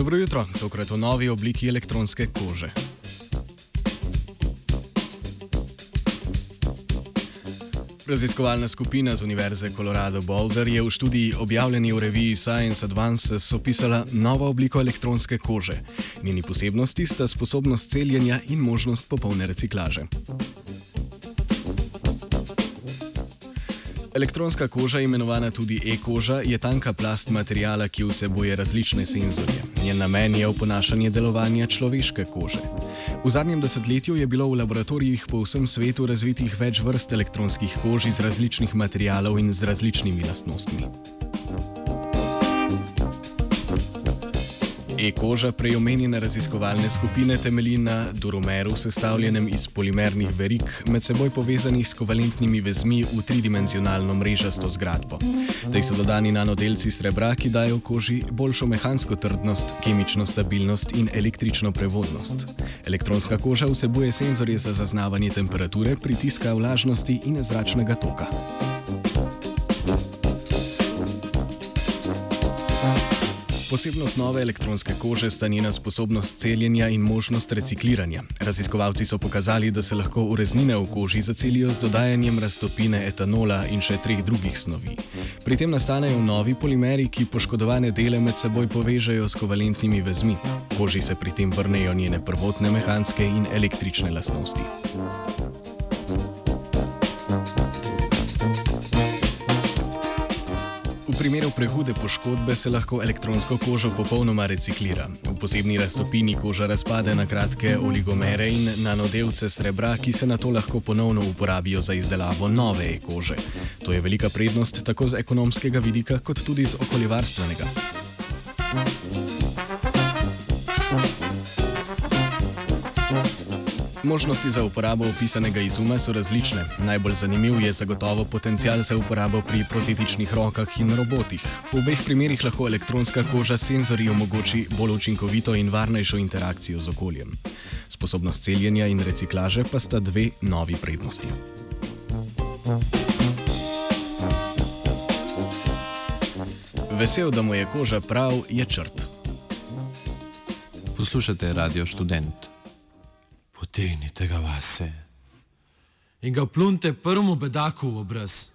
Dobro jutro, tokrat v novi obliki elektronske kože. Raziskovalna skupina z Univerze Colorado Boulder je v študiji objavljeni v reviji Science Advances opisala novo obliko elektronske kože. Njeni posebnosti sta sposobnost celjenja in možnost popolne reciklaže. Elektronska koža, imenovana tudi e-koža, je tanka plast materijala, ki vsebuje različne senzorje. Njen namen je oponašanje delovanja človeške kože. V zadnjem desetletju je bilo v laboratorijih po vsem svetu razvitih več vrst elektronskih kož iz različnih materijalov in z različnimi lastnostmi. E-koža prej omenjene raziskovalne skupine temelji na duromeru, sestavljenem iz polimernih verig, med seboj povezanih s kovalentnimi vezmi v tridimenzionalno mrežasto zgradbo. Tej so dodani nanodelci srebra, ki dajo koži boljšo mehansko trdnost, kemično stabilnost in električno prevodnost. Elektronska koža vsebuje senzorje za zaznavanje temperature, pritiska, vlažnosti in zračnega toka. Posebnost nove elektronske kože sta njena sposobnost celjenja in možnost recikliranja. Raziskovalci so pokazali, da se lahko ureznine v koži zacelijo z dodajanjem raztopine etanola in še treh drugih snovi. Pri tem nastanejo novi polimeri, ki poškodovane dele med seboj povežejo s kovalentnimi vezmi. Koži se pri tem vrnejo njene prvotne mehanske in električne lastnosti. Primeru prehude poškodbe se lahko elektronsko kožo popolnoma reciklira. V posebni raztopini koža razpade na kratke oligomere in nanodelce srebra, ki se na to lahko ponovno uporabijo za izdelavo nove e-kože. To je velika prednost tako z ekonomskega vidika, kot tudi z okoljevarstvenega. Možnosti za uporabo opisanega izuma so različne. Najbolj zanimiv je zagotovo potencial za uporabo pri protetičnih rokah in robotih. V obeh primerih lahko elektronska koža senzori omogoči bolj učinkovito in varnejšo interakcijo z okoljem. Sposobnost celjenja in reciklaže pa sta dve novi prednosti. Vesel, da mu je koža prav, je črt. Poslušate radio študent potegnite ga vase in ga plunte prvemu bedaku v obraz.